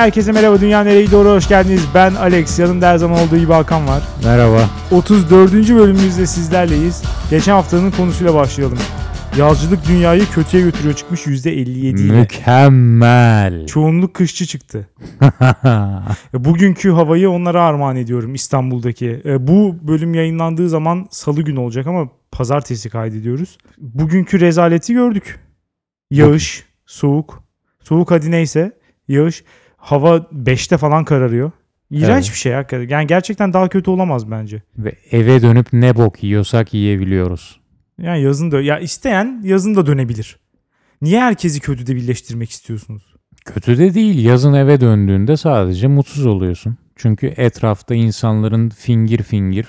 herkese merhaba. Dünya nereye doğru hoş geldiniz. Ben Alex. Yanımda her zaman olduğu gibi Hakan var. Merhaba. 34. bölümümüzde sizlerleyiz. Geçen haftanın konusuyla başlayalım. Yazcılık dünyayı kötüye götürüyor çıkmış %57 ile. Mükemmel. Çoğunluk kışçı çıktı. E, Bugünkü havayı onlara armağan ediyorum İstanbul'daki. E, Bu bölüm yayınlandığı zaman salı günü olacak ama pazartesi kaydediyoruz. Bugünkü rezaleti gördük. Yağış, soğuk. Soğuk hadi neyse. Yağış. Hava 5'te falan kararıyor. İğrenç Evet. bir şey hakikaten. Yani gerçekten daha kötü olamaz bence. Ve eve dönüp ne bok yiyorsak yiyebiliyoruz. Yani yazın da ya isteyen yazın da dönebilir. Niye herkesi kötüde birleştirmek istiyorsunuz? Kötü de değil. Yazın eve döndüğünde sadece mutsuz oluyorsun. Çünkü etrafta insanların fingir fingir.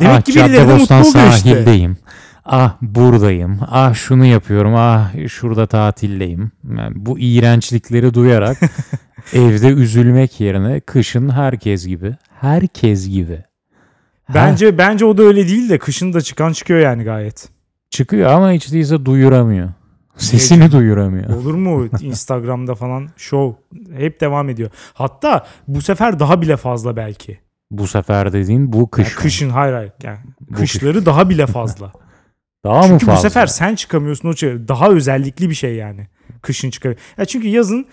Demek ah, ki birileri de mutlu oluyor işte. sahildeyim. Ah buradayım. Ah şunu yapıyorum. Ah şurada tatildeyim. Yani bu iğrençlikleri duyarak evde üzülmek yerine kışın herkes gibi. Herkes gibi. Ha, Bence bence o da öyle değil de kışın da çıkan çıkıyor yani gayet. çıkıyor ama hiç değilse duyuramıyor. Sesini duyuramıyor. Olur mu Instagram'da falan show hep devam ediyor. Hatta bu sefer daha bile fazla belki. Bu sefer dediğin bu kış. Yani kışın hayır hayır. Yani Bu kışları daha bile fazla. Daha mı çünkü fazla? bu sefer sen çıkamıyorsun o şey. Daha özellikli bir şey yani. Kışın çıkıyor. Ya çünkü yazın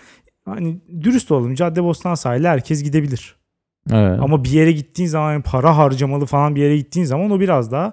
hani dürüst olalım Caddebostan sahili herkes gidebilir. Evet. Ama bir yere gittiğin zaman yani para harcamalı falan bir yere gittiğin zaman o biraz daha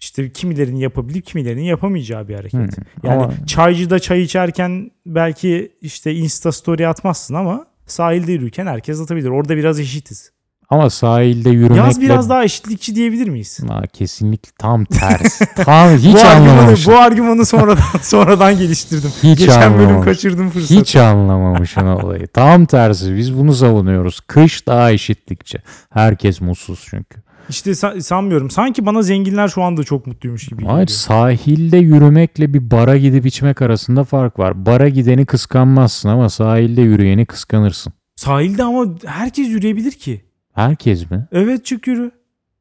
işte kimilerinin yapabilip kimilerinin yapamayacağı bir hareket. Hmm. Yani Ama çaycıda çay içerken belki işte Insta story atmazsın ama sahilde yürürken herkes atabilir. Orada biraz eşitiz. Ama sahilde yürümekle Yaz biraz daha eşitlikçi diyebilir miyiz? Aa, kesinlikle tam ters. tam hiç bu argümanı, bu argümanı sonradan sonradan geliştirdim. Hiç Geçen bölüm anlamamış. kaçırdım fırsatı. Hiç anlamamışsın olayı. Tam tersi. Biz bunu savunuyoruz. Kış daha eşitlikçi. Herkes mutsuz çünkü. İşte sa- sanmıyorum. Sanki bana zenginler şu anda çok mutluymuş gibi Hayır geliyor. sahilde yürümekle bir bara gidip içmek arasında fark var. Bara gideni kıskanmazsın ama sahilde yürüyeni kıskanırsın. Sahilde ama herkes yürüyebilir ki. Herkes mi? Evet çık yürü.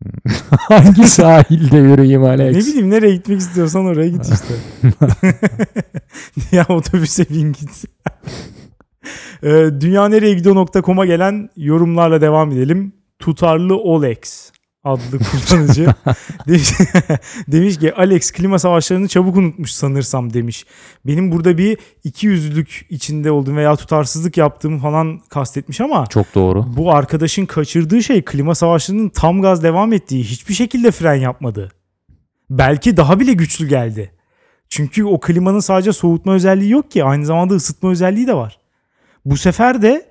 Hangi sahilde yürüyeyim Alex? Ne bileyim nereye gitmek istiyorsan oraya git işte. ya otobüse bin git. Ee, Dünya nereye gidiyor.com'a gelen yorumlarla devam edelim. Tutarlı Olex adlı kullanıcı demiş, demiş ki Alex klima savaşlarını çabuk unutmuş sanırsam demiş. Benim burada bir iki yüzlülük içinde olduğum veya tutarsızlık yaptığımı falan kastetmiş ama Çok doğru. bu arkadaşın kaçırdığı şey klima savaşlarının tam gaz devam ettiği hiçbir şekilde fren yapmadı. Belki daha bile güçlü geldi. Çünkü o klimanın sadece soğutma özelliği yok ki aynı zamanda ısıtma özelliği de var. Bu sefer de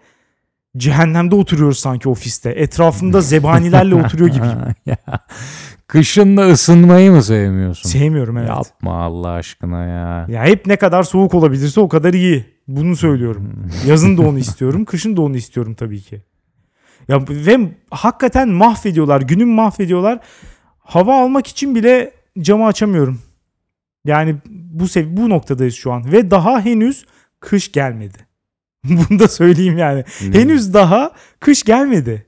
cehennemde oturuyoruz sanki ofiste. Etrafında zebanilerle oturuyor gibi. Kışın da ısınmayı mı sevmiyorsun? Sevmiyorum evet. Yapma Allah aşkına ya. Ya hep ne kadar soğuk olabilirse o kadar iyi. Bunu söylüyorum. Yazın da onu istiyorum, kışın da onu istiyorum tabii ki. Ya ve hakikaten mahvediyorlar, günüm mahvediyorlar. Hava almak için bile camı açamıyorum. Yani bu sev bu noktadayız şu an ve daha henüz kış gelmedi. Bunu da söyleyeyim yani. Henüz daha kış gelmedi.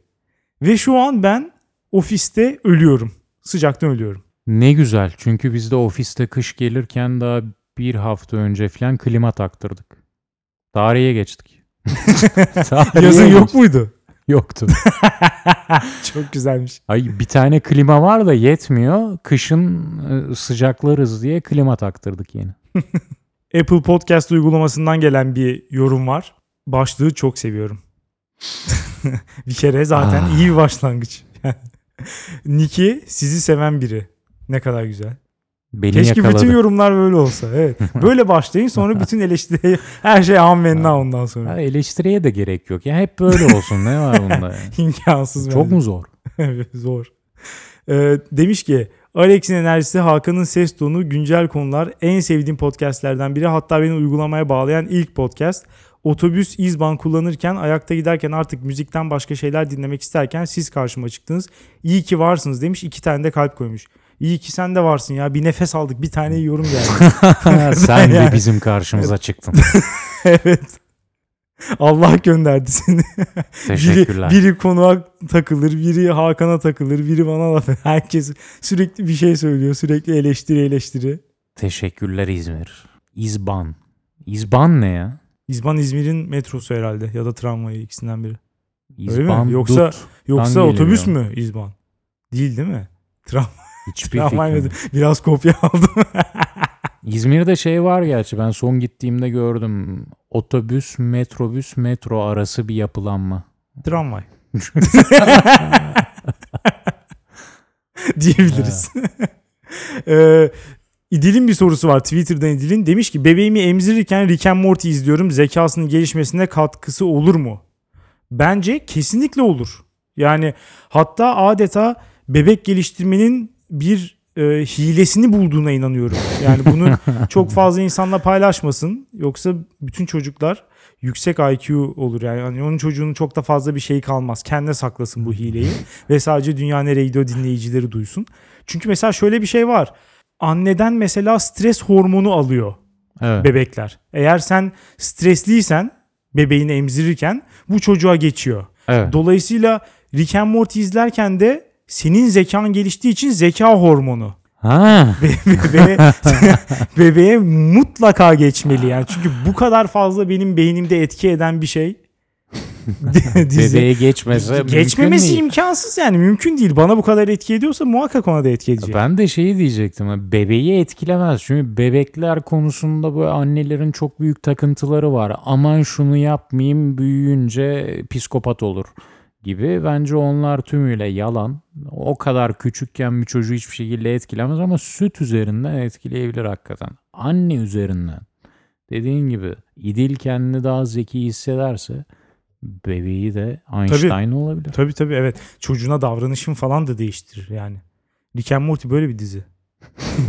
Ve şu an ben ofiste ölüyorum. Sıcaktan ölüyorum. Ne güzel çünkü biz de ofiste kış gelirken daha bir hafta önce falan klima taktırdık. Tarihe geçtik. Tarihe Yazın yok geçtik. muydu? Yoktu. Çok güzelmiş. Ay bir tane klima var da yetmiyor. Kışın e, sıcaklarız diye klima taktırdık yeni. Apple Podcast uygulamasından gelen bir yorum var. Başlığı çok seviyorum. bir kere zaten Ah. iyi bir başlangıç. Niki sizi seven biri. Ne kadar güzel. Beni Keşke yakaladı. bütün yorumlar böyle olsa. Evet. Böyle başlayın sonra bütün eleştiri her şey amenna ondan sonra. Ha, eleştiriye de gerek yok. Ya hep böyle olsun. ne var bunda? ya? İmkansız Çok bence. mu zor? Zor. Ee, demiş ki Alex'in enerjisi, Hakan'ın ses tonu, güncel konular en sevdiğim podcastlerden biri. Hatta beni uygulamaya bağlayan ilk podcast. Otobüs izban kullanırken, ayakta giderken artık müzikten başka şeyler dinlemek isterken siz karşıma çıktınız. İyi ki varsınız demiş. iki tane de kalp koymuş. İyi ki sen de varsın ya. Bir nefes aldık. Bir tane yorum geldi. Sen de bizim karşımıza çıktın. evet. Allah gönderdi seni. Teşekkürler. Biri, biri konuğa takılır, biri Hakan'a takılır, biri bana laf eder. Herkes sürekli bir şey söylüyor. Sürekli eleştiri eleştiri. Teşekkürler İzmir. İzban. İzban ne ya? İzban İzmir'in metrosu herhalde ya da tramvayı ikisinden biri. Öyle mi? İzban Yoksa- Dut. Yoksa otobüs mü İzban? Değil değil mi? Tram Hiçbir tramvay fikrim? Biraz kopya aldım. İzmir'de şey var gerçi ben son gittiğimde gördüm. Otobüs, metrobüs, metro arası bir yapılanma. tramvay. Diyebiliriz. ee, İdil'in bir sorusu var Twitter'dan İdil'in. Demiş ki bebeğimi emzirirken Rick and Morty izliyorum. Zekasının gelişmesine katkısı olur mu? Bence kesinlikle olur. Yani hatta adeta bebek geliştirmenin bir e, hilesini bulduğuna inanıyorum. Yani bunu çok fazla insanla paylaşmasın. Yoksa bütün çocuklar yüksek IQ olur. Yani Hani onun çocuğunun çok da fazla bir şeyi kalmaz. Kendine saklasın bu hileyi. Ve sadece Dünya Nereye Gidiyor dinleyicileri duysun. Çünkü mesela şöyle bir şey var. Anneden mesela stres hormonu alıyor Evet. bebekler. Eğer sen stresliysen bebeğini emzirirken bu çocuğa geçiyor. evet. Dolayısıyla Rick and Morty izlerken de senin zekan geliştiği için zeka hormonu Ha. bebeğe, bebeğe mutlaka geçmeli yani. Çünkü bu kadar fazla benim beynimde etki eden bir şey dizi. Bebeğe geçmese mümkün Geçmemesi değil. imkansız yani mümkün değil. Bana bu kadar etki ediyorsa muhakkak ona da etki edecek. Ben de şeyi diyecektim. Bebeği etkilemez. Çünkü bebekler konusunda böyle annelerin çok büyük takıntıları var. Aman şunu yapmayayım büyüyünce psikopat olur gibi. Bence onlar tümüyle yalan. O kadar küçükken bir çocuğu hiçbir şekilde etkilemez ama süt üzerinden etkileyebilir hakikaten. Anne üzerinden. Dediğin gibi İdil kendini daha zeki hissederse bebeği de Einstein olabilir. Tabii tabii evet. Çocuğuna davranışın falan da değiştirir yani. Rick and Morty böyle bir dizi.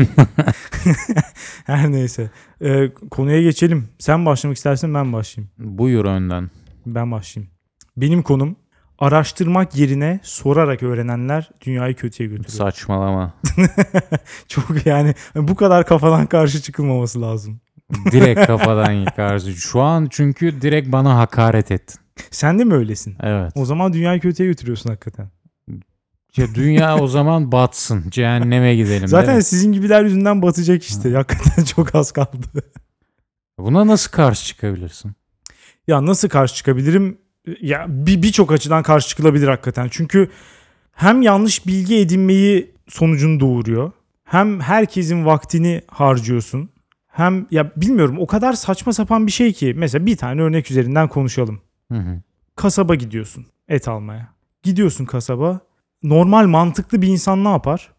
Her neyse. Ee, konuya geçelim. Sen başlamak istersen ben başlayayım. Buyur önden. Ben başlayayım. Benim konum araştırmak yerine sorarak öğrenenler dünyayı kötüye götürüyor. Saçmalama. Çok yani bu kadar kafadan karşı çıkılmaması lazım. Direkt kafadan yıkarsın. Şu an çünkü direkt bana hakaret ettin. Sen de mi öylesin? Evet. O zaman dünyayı kötüye götürüyorsun hakikaten. Ya dünya o zaman batsın. Cehenneme gidelim. Zaten sizin gibiler yüzünden batacak işte. Hakikaten çok az kaldı. Buna nasıl karşı çıkabilirsin? Ya nasıl karşı çıkabilirim? Ya bir birçok açıdan karşı çıkılabilir hakikaten. Çünkü hem yanlış bilgi edinmeyi sonucunu doğuruyor. Hem herkesin vaktini harcıyorsun. Hem ya bilmiyorum o kadar saçma sapan bir şey ki. Mesela bir tane örnek üzerinden konuşalım. Hı hı. Kasaba gidiyorsun et almaya. Gidiyorsun kasaba. Normal mantıklı bir insan ne yapar?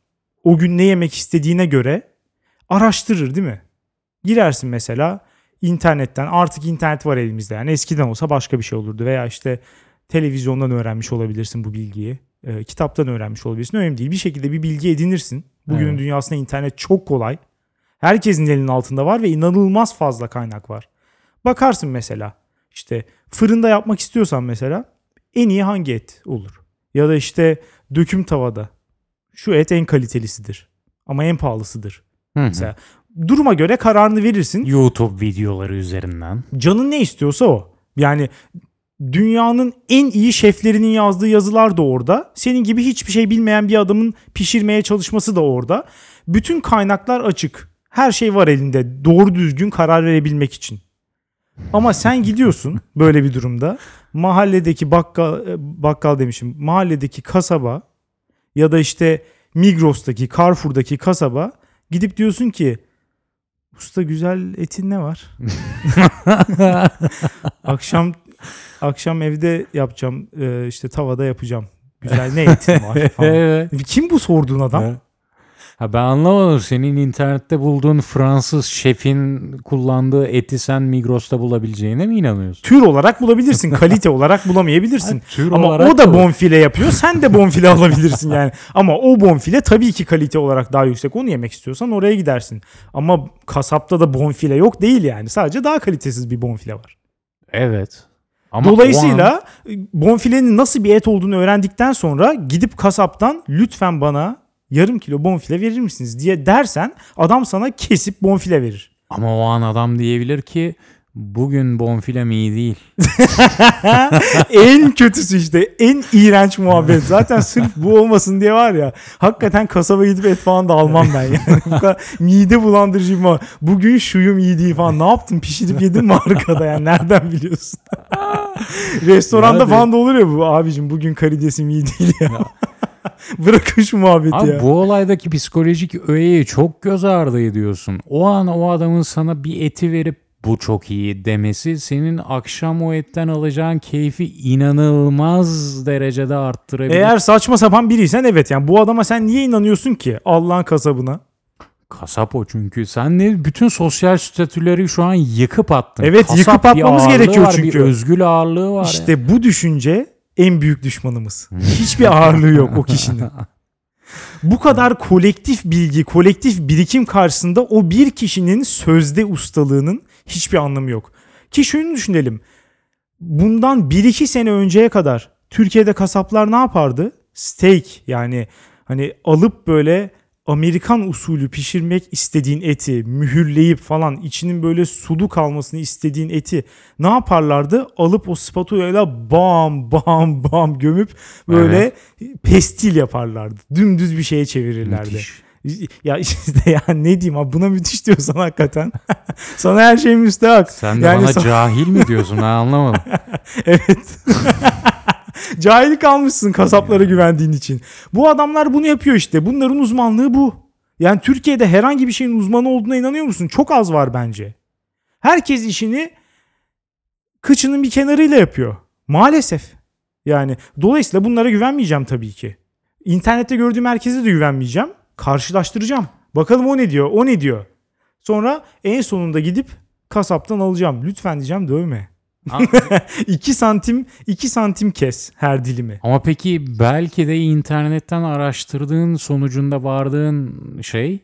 O gün ne yemek istediğine göre araştırır değil mi? Girersin mesela internetten artık internet var elimizde yani eskiden olsa başka bir şey olurdu veya işte televizyondan öğrenmiş olabilirsin bu bilgiyi. Ee, kitaptan öğrenmiş olabilirsin. Önemli değil. Bir şekilde bir bilgi edinirsin. Bugünün Evet. dünyasında internet çok kolay. Herkesin elinin altında var ve inanılmaz fazla kaynak var. Bakarsın mesela işte fırında yapmak istiyorsan mesela en iyi hangi et olur? Ya da işte döküm tavada şu et en kalitelisidir ama en pahalısıdır. Hı hı. Mesela duruma göre kararını verirsin. YouTube videoları üzerinden. Canın ne istiyorsa o. Yani dünyanın en iyi şeflerinin yazdığı yazılar da orada. Senin gibi hiçbir şey bilmeyen bir adamın pişirmeye çalışması da orada. Bütün kaynaklar açık. Her şey var elinde doğru düzgün karar verebilmek için. Ama sen gidiyorsun böyle bir durumda mahalledeki bakkal bakkal demişim mahalledeki kasaba ya da işte Migros'taki Carrefour'daki kasaba gidip diyorsun ki usta güzel etin ne var? akşam akşam evde yapacağım işte tavada yapacağım. Güzel ne etin var falan. Kim bu sorduğun adam? Ha ben anlamadım. Senin internette bulduğun Fransız şefin kullandığı eti sen Migros'ta bulabileceğine mi inanıyorsun? Tür olarak bulabilirsin, kalite olarak bulamayabilirsin. Ha, tür Ama olarak o da bonfile yapıyor. Sen de bonfile alabilirsin yani. Ama o bonfile tabii ki kalite olarak daha yüksek. Onu yemek istiyorsan oraya gidersin. Ama kasapta da bonfile yok değil yani. Sadece daha kalitesiz bir bonfile var. Evet. Ama o an- Dolayısıyla bonfilenin nasıl bir et olduğunu öğrendikten sonra gidip kasaptan lütfen bana yarım kilo bonfile verir misiniz diye dersen adam sana kesip bonfile verir. ama o an adam diyebilir ki Bugün bonfilem iyi değil. en kötüsü işte. En iğrenç muhabbet. Zaten sırf bu olmasın diye var ya. Hakikaten kasaba gidip et falan da almam ben yani. Bu kadar mide bulandırıcı bir. Bugün şuyum iyi değil falan. Ne yaptın? Pişirip yedin mi arkada yani? Nereden biliyorsun? Restoranda Nerede? falan da olur ya bu. Abicim bugün karidesim iyi değil ya. Bırakın şu muhabbeti Abi ya. bu olaydaki psikolojik öğeyi çok göz ardı ediyorsun. O an o adamın sana bir eti verip bu çok iyi demesi senin akşam o etten alacağın keyfi inanılmaz derecede arttırabilir. Eğer saçma sapan biriysen evet yani bu adama sen niye inanıyorsun ki Allah'ın kasabına? Kasap o çünkü. Sen ne bütün sosyal statüleri şu an yıkıp attın. Evet, Kasap yıkıp atmamız gerekiyor var, çünkü. Bir özgül ağırlığı var. İşte bu düşünce en büyük düşmanımız. Hiçbir ağırlığı yok o kişinin. Bu kadar kolektif bilgi, kolektif birikim karşısında o bir kişinin sözde ustalığının hiçbir anlamı yok. Ki şunu düşünelim. Bundan 1-2 sene önceye kadar Türkiye'de kasaplar ne yapardı? Steak yani hani alıp böyle Amerikan usulü pişirmek istediğin eti mühürleyip falan içinin böyle sulu kalmasını istediğin eti ne yaparlardı? Alıp o spatulayla bam bam bam gömüp böyle pestil yaparlardı. Dümdüz bir şeye çevirirlerdi. Müthiş. Ya işte ya ne diyeyim abi buna müthiş diyorsan hakikaten. Sana her şey müstehak. Sen de Yani bana sa- cahil mi diyorsun ben anlamadım. Evet. Cahil kalmışsın kasaplara güvendiğin için. Bu adamlar bunu yapıyor işte. Bunların uzmanlığı bu. Yani Türkiye'de herhangi bir şeyin uzmanı olduğuna inanıyor musun? Çok az var bence. Herkes işini kıçının bir kenarıyla yapıyor. Maalesef. Yani dolayısıyla bunlara güvenmeyeceğim tabii ki. İnternette gördüğüm herkese de güvenmeyeceğim. Karşılaştıracağım. Bakalım o ne diyor, o ne diyor. Sonra en sonunda gidip kasaptan alacağım. Lütfen diyeceğim dövme. 2 santim 2 santim kes her dilimi. Ama peki belki de internetten araştırdığın sonucunda vardığın şey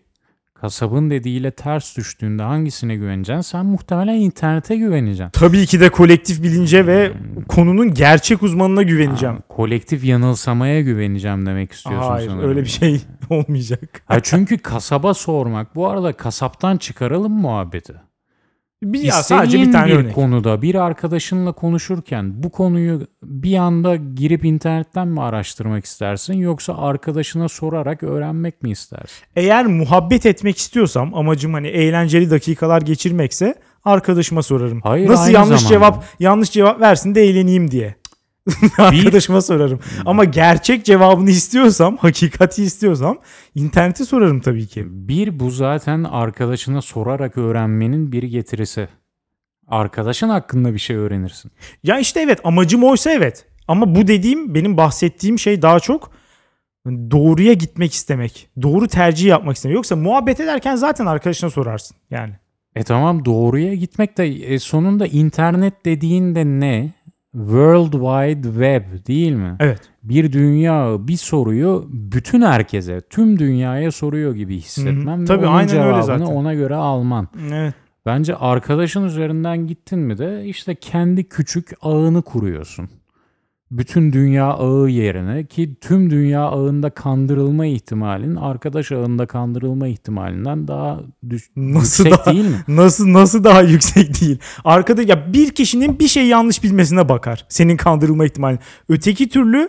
kasabın dediğiyle ters düştüğünde hangisine güveneceksin? Sen muhtemelen internete güveneceksin. Tabii ki de kolektif bilince ve konunun gerçek uzmanına güveneceğim. Ha, kolektif yanılsamaya güveneceğim demek istiyorsun Hayır sanırım. öyle bir şey olmayacak. Ha, çünkü kasaba sormak. Bu arada kasaptan çıkaralım muhabbeti. Bir, ya sadece bir tane bir örnek. konuda bir arkadaşınla konuşurken bu konuyu bir anda girip internetten mi araştırmak istersin yoksa arkadaşına sorarak öğrenmek mi istersin? Eğer muhabbet etmek istiyorsam amacım hani eğlenceli dakikalar geçirmekse arkadaşıma sorarım. Hayır, Nasıl yanlış zamanda. cevap yanlış cevap versin de eğleneyim diye. arkadaşıma sorarım. Ama gerçek cevabını istiyorsam, hakikati istiyorsam internete sorarım tabii ki. Bir bu zaten arkadaşına sorarak öğrenmenin bir getirisi. Arkadaşın hakkında bir şey öğrenirsin. Ya işte evet amacım oysa evet. Ama bu dediğim benim bahsettiğim şey daha çok doğruya gitmek istemek. Doğru tercih yapmak istemek. Yoksa muhabbet ederken zaten arkadaşına sorarsın yani. E tamam doğruya gitmek de e, sonunda internet dediğin de ne? World Wide Web değil mi? Evet. Bir dünya bir soruyu bütün herkese, tüm dünyaya soruyor gibi hissetmem. Tabii, onun aynen öyle cevabını zaten. ona göre alman. Evet. Bence arkadaşın üzerinden gittin mi de işte kendi küçük ağını kuruyorsun. Bütün dünya ağı yerine ki tüm dünya ağında kandırılma ihtimalin arkadaş ağında kandırılma ihtimalinden daha düş- Nasıl yüksek daha- değil mi? Nasıl nasıl daha yüksek değil. Arkada ya bir kişinin bir şey yanlış bilmesine bakar. Senin kandırılma ihtimali. Öteki türlü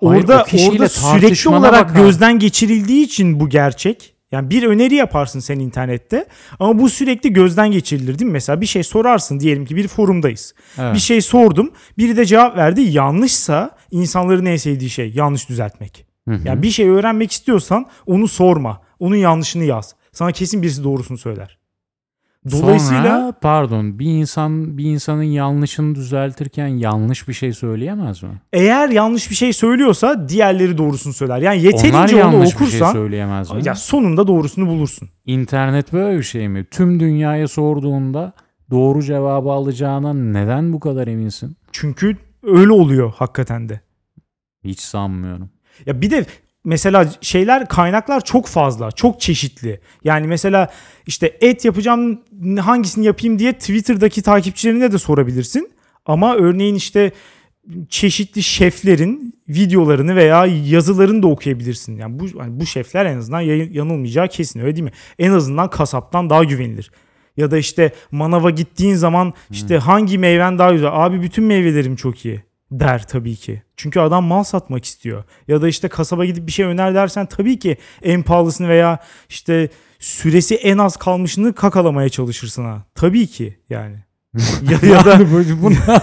orada orada sürekli olarak bakar. gözden geçirildiği için bu gerçek. Yani bir öneri yaparsın sen internette ama bu sürekli gözden geçirilir değil mi? Mesela bir şey sorarsın diyelim ki bir forumdayız. Evet. Bir şey sordum. Biri de cevap verdi. Yanlışsa insanların en sevdiği şey yanlış düzeltmek. Hı hı. Yani bir şey öğrenmek istiyorsan onu sorma. Onun yanlışını yaz. Sana kesin birisi doğrusunu söyler. Dolayısıyla Sonra, pardon bir insan bir insanın yanlışını düzeltirken yanlış bir şey söyleyemez mi? eğer yanlış bir şey söylüyorsa diğerleri doğrusunu söyler. Yani Onlar yeterince onu yanlış bir şey okursan söyleyemez mi? ya sonunda doğrusunu bulursun. İnternet böyle bir şey mi? Tüm dünyaya sorduğunda doğru cevabı alacağına neden bu kadar eminsin? Çünkü öyle oluyor hakikaten de. Hiç sanmıyorum. Ya bir de mesela şeyler kaynaklar çok fazla, çok çeşitli. Yani mesela işte et yapacağım hangisini yapayım diye Twitter'daki takipçilerine de sorabilirsin. Ama örneğin işte çeşitli şeflerin videolarını veya yazılarını da okuyabilirsin. Yani bu hani bu şefler en azından yanılmayacağı kesin öyle değil mi? En azından kasaptan daha güvenilir. Ya da işte manava gittiğin zaman işte hangi meyven daha güzel? Abi bütün meyvelerim çok iyi der tabii ki. Çünkü adam mal satmak istiyor. Ya da işte kasaba gidip bir şey öner dersen tabii ki en pahalısını veya işte süresi en az kalmışını kakalamaya çalışırsın ha. Tabii ki yani. ya, ya da buna-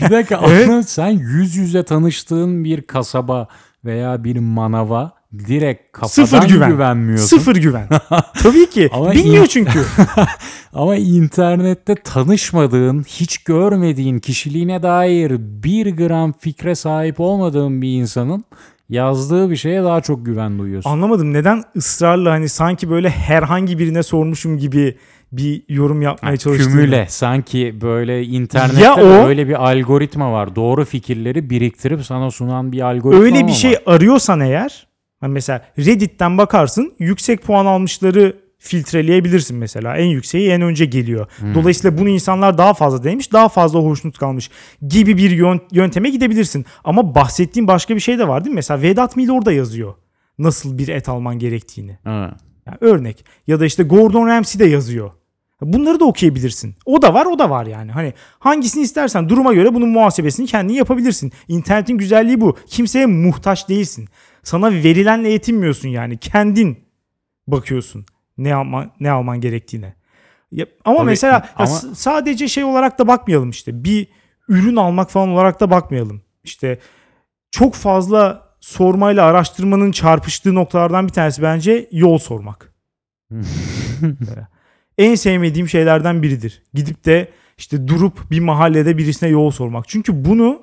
bir dakika Evet. sen yüz yüze tanıştığın bir kasaba veya bir manava direkt kafadan Sıfır güven. güvenmiyorsun. sıfır güven. tabii ki. Ama Bilmiyor in- çünkü. Ama internette tanışmadığın, hiç görmediğin kişiliğine dair bir gram fikre sahip olmadığın bir insanın yazdığı bir şeye daha çok güven duyuyorsun. Anlamadım neden ısrarla hani sanki böyle herhangi birine sormuşum gibi bir yorum yapmaya çalıştığını. Kümüle sanki böyle internette Ya o- öyle bir algoritma var. Doğru fikirleri biriktirip sana sunan bir algoritma Öyle bir şey var? arıyorsan eğer mesela Reddit'ten bakarsın yüksek puan almışları filtreleyebilirsin mesela. En yükseği en önce geliyor. Hmm. Dolayısıyla bunu insanlar daha fazla denemiş, daha fazla hoşnut kalmış gibi bir yön- yönteme gidebilirsin. Ama bahsettiğim başka bir şey de var değil mi? Mesela Vedat Milor orada yazıyor nasıl bir et alman gerektiğini. Ha. Yani örnek. Ya da işte Gordon Ramsay de yazıyor. Bunları da okuyabilirsin. O da var, o da var yani. Hani hangisini istersen duruma göre bunun muhasebesini kendin yapabilirsin. İnternetin güzelliği bu. Kimseye muhtaç değilsin. Sana verilenle yetinmiyorsun yani. Kendin bakıyorsun ne alman ne alman gerektiğine. Ya, ama Tabii, mesela ya ama- s- sadece şey olarak da bakmayalım işte. Bir ürün almak falan olarak da bakmayalım. İşte çok fazla sormayla araştırmanın çarpıştığı noktalardan bir tanesi bence yol sormak. en sevmediğim şeylerden biridir. Gidip de işte durup bir mahallede birisine yol sormak. Çünkü bunu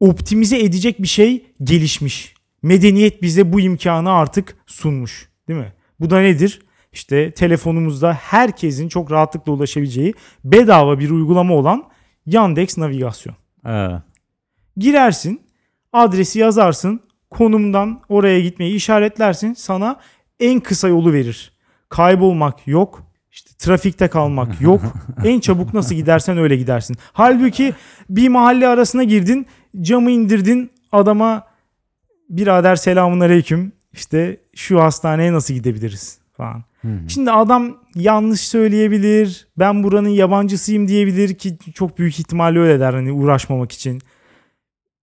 optimize edecek bir şey gelişmiş. Medeniyet bize bu imkanı artık sunmuş. Değil mi? Bu da nedir? İşte telefonumuzda herkesin çok rahatlıkla ulaşabileceği bedava bir uygulama olan Yandex Navigasyon. Ha. Girersin, adresi yazarsın, konumdan oraya gitmeyi işaretlersin. Sana en kısa yolu verir. Kaybolmak yok, işte trafikte kalmak yok. en çabuk nasıl gidersen öyle gidersin. Halbuki bir mahalle arasına girdin, camı indirdin, adama birader selamun aleyküm. İşte şu hastaneye nasıl gidebiliriz falan. Şimdi adam yanlış söyleyebilir. Ben buranın yabancısıyım diyebilir ki çok büyük ihtimalle öyle der hani uğraşmamak için.